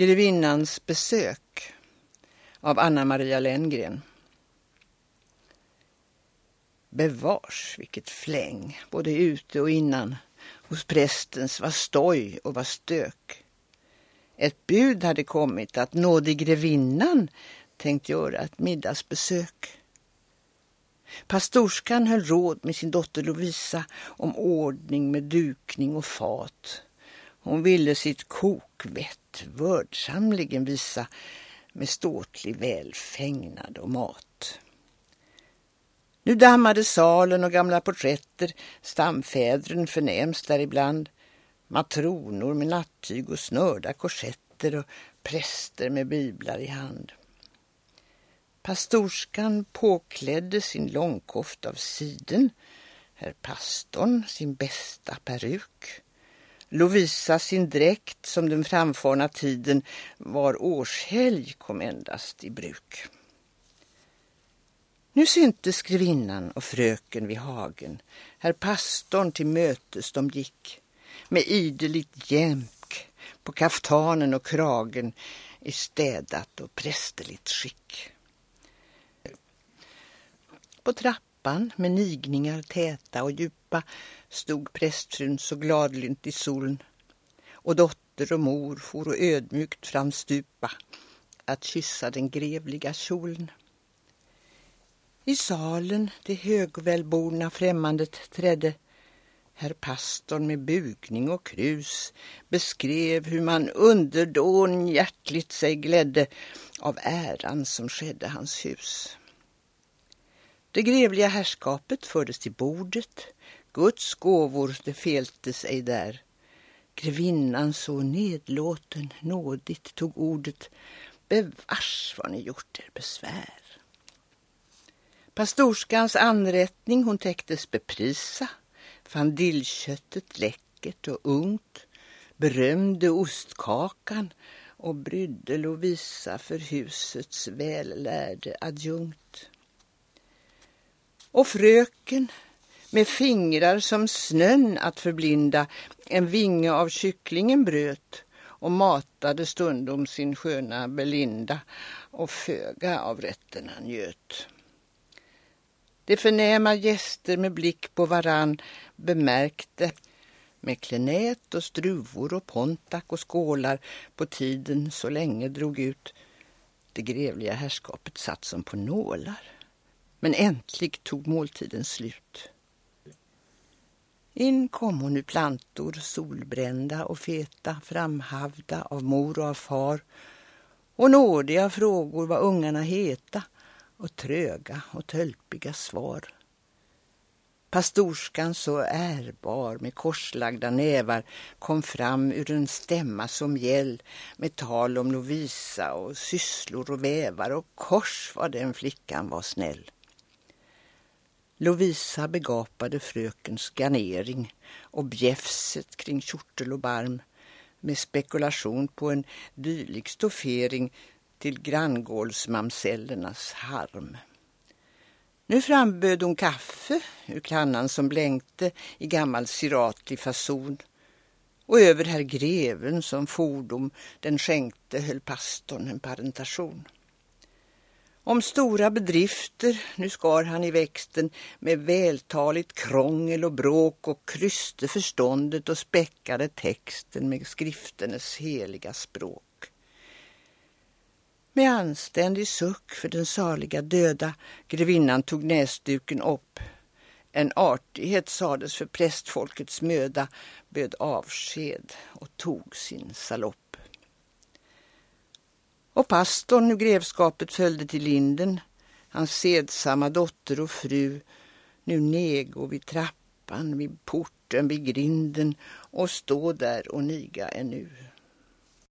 Grevinnans besök av Anna Maria Lenngren. Bevars vilket fläng, både ute och innan. Hos prästens var stoj och var stök. Ett bud hade kommit att nådig grevinnan tänkt göra ett middagsbesök. Pastorskan höll råd med sin dotter Lovisa om ordning med dukning och fat. Hon ville sitt kokvett vördsamligen visa med ståtlig välfägnad och mat. Nu dammade salen och gamla porträtter, stamfädren förnämst däribland, matronor med nattyg och snörda korsetter och präster med biblar i hand. Pastorskan påklädde sin långkoft av siden, herr pastorn sin bästa peruk. Lovisa sin dräkt som den framfarna tiden var årshelg kom endast i bruk. Nu syntes grevinnan och fröken vid hagen, herr pastorn till mötes de gick, med ideligt jämk på kaftanen och kragen i städat och prästerligt skick. På trappan med nigningar täta och djupa stod prästfrun så gladlynt i solen och dotter och mor for och ödmjukt framstupa att kyssa den grevliga kjolen. I salen det högvälborna främmandet trädde Herr pastorn med bugning och krus beskrev hur man underdån hjärtligt sig glädde av äran som skedde hans hus. Det grevliga herrskapet fördes till bordet, Guds gåvor det fältes ej där. Grevinnan så nedlåten nådigt tog ordet, bevars vad ni gjort er besvär. Pastorskans anrättning hon täcktes beprisa, fann dillköttet läckert och ungt, berömde ostkakan och brydde Lovisa för husets vällärde adjunkt. Och fröken med fingrar som snön att förblinda en vinge av kycklingen bröt och matade stundom sin sköna Belinda och föga av rätten han njöt. De förnäma gäster med blick på varann bemärkte med klenät och struvor och pontak och skålar på tiden så länge drog ut. Det grevliga herrskapet satt som på nålar. Men äntligen tog måltiden slut. In kom hon nu plantor, solbrända och feta, framhavda av mor och av far. Och nådiga frågor var ungarna heta och tröga och tölpiga svar. Pastorskan så ärbar med korslagda nävar kom fram ur en stämma som gäll med tal om Lovisa och sysslor och vävar och kors vad den flickan var snäll. Lovisa begapade frökens garnering och bjäfset kring kjortel och barm med spekulation på en dylik stoffering till granngårdsmamsellernas harm. Nu framböd hon kaffe ur kannan som blänkte i gammal siratlig fason och över herr greven som fordom den skänkte höll pastorn en parentation. Om stora bedrifter nu skar han i växten med vältaligt krångel och bråk och kryste förståndet och späckade texten med skrifternas heliga språk. Med anständig suck för den saliga döda grevinnan tog näsduken upp. En artighet sades för prästfolkets möda, böd avsked och tog sin salopp. Och pastorn ur grevskapet följde till linden, hans sedsamma dotter och fru, nu nego vid trappan, vid porten, vid grinden. Och stå där och niga ännu.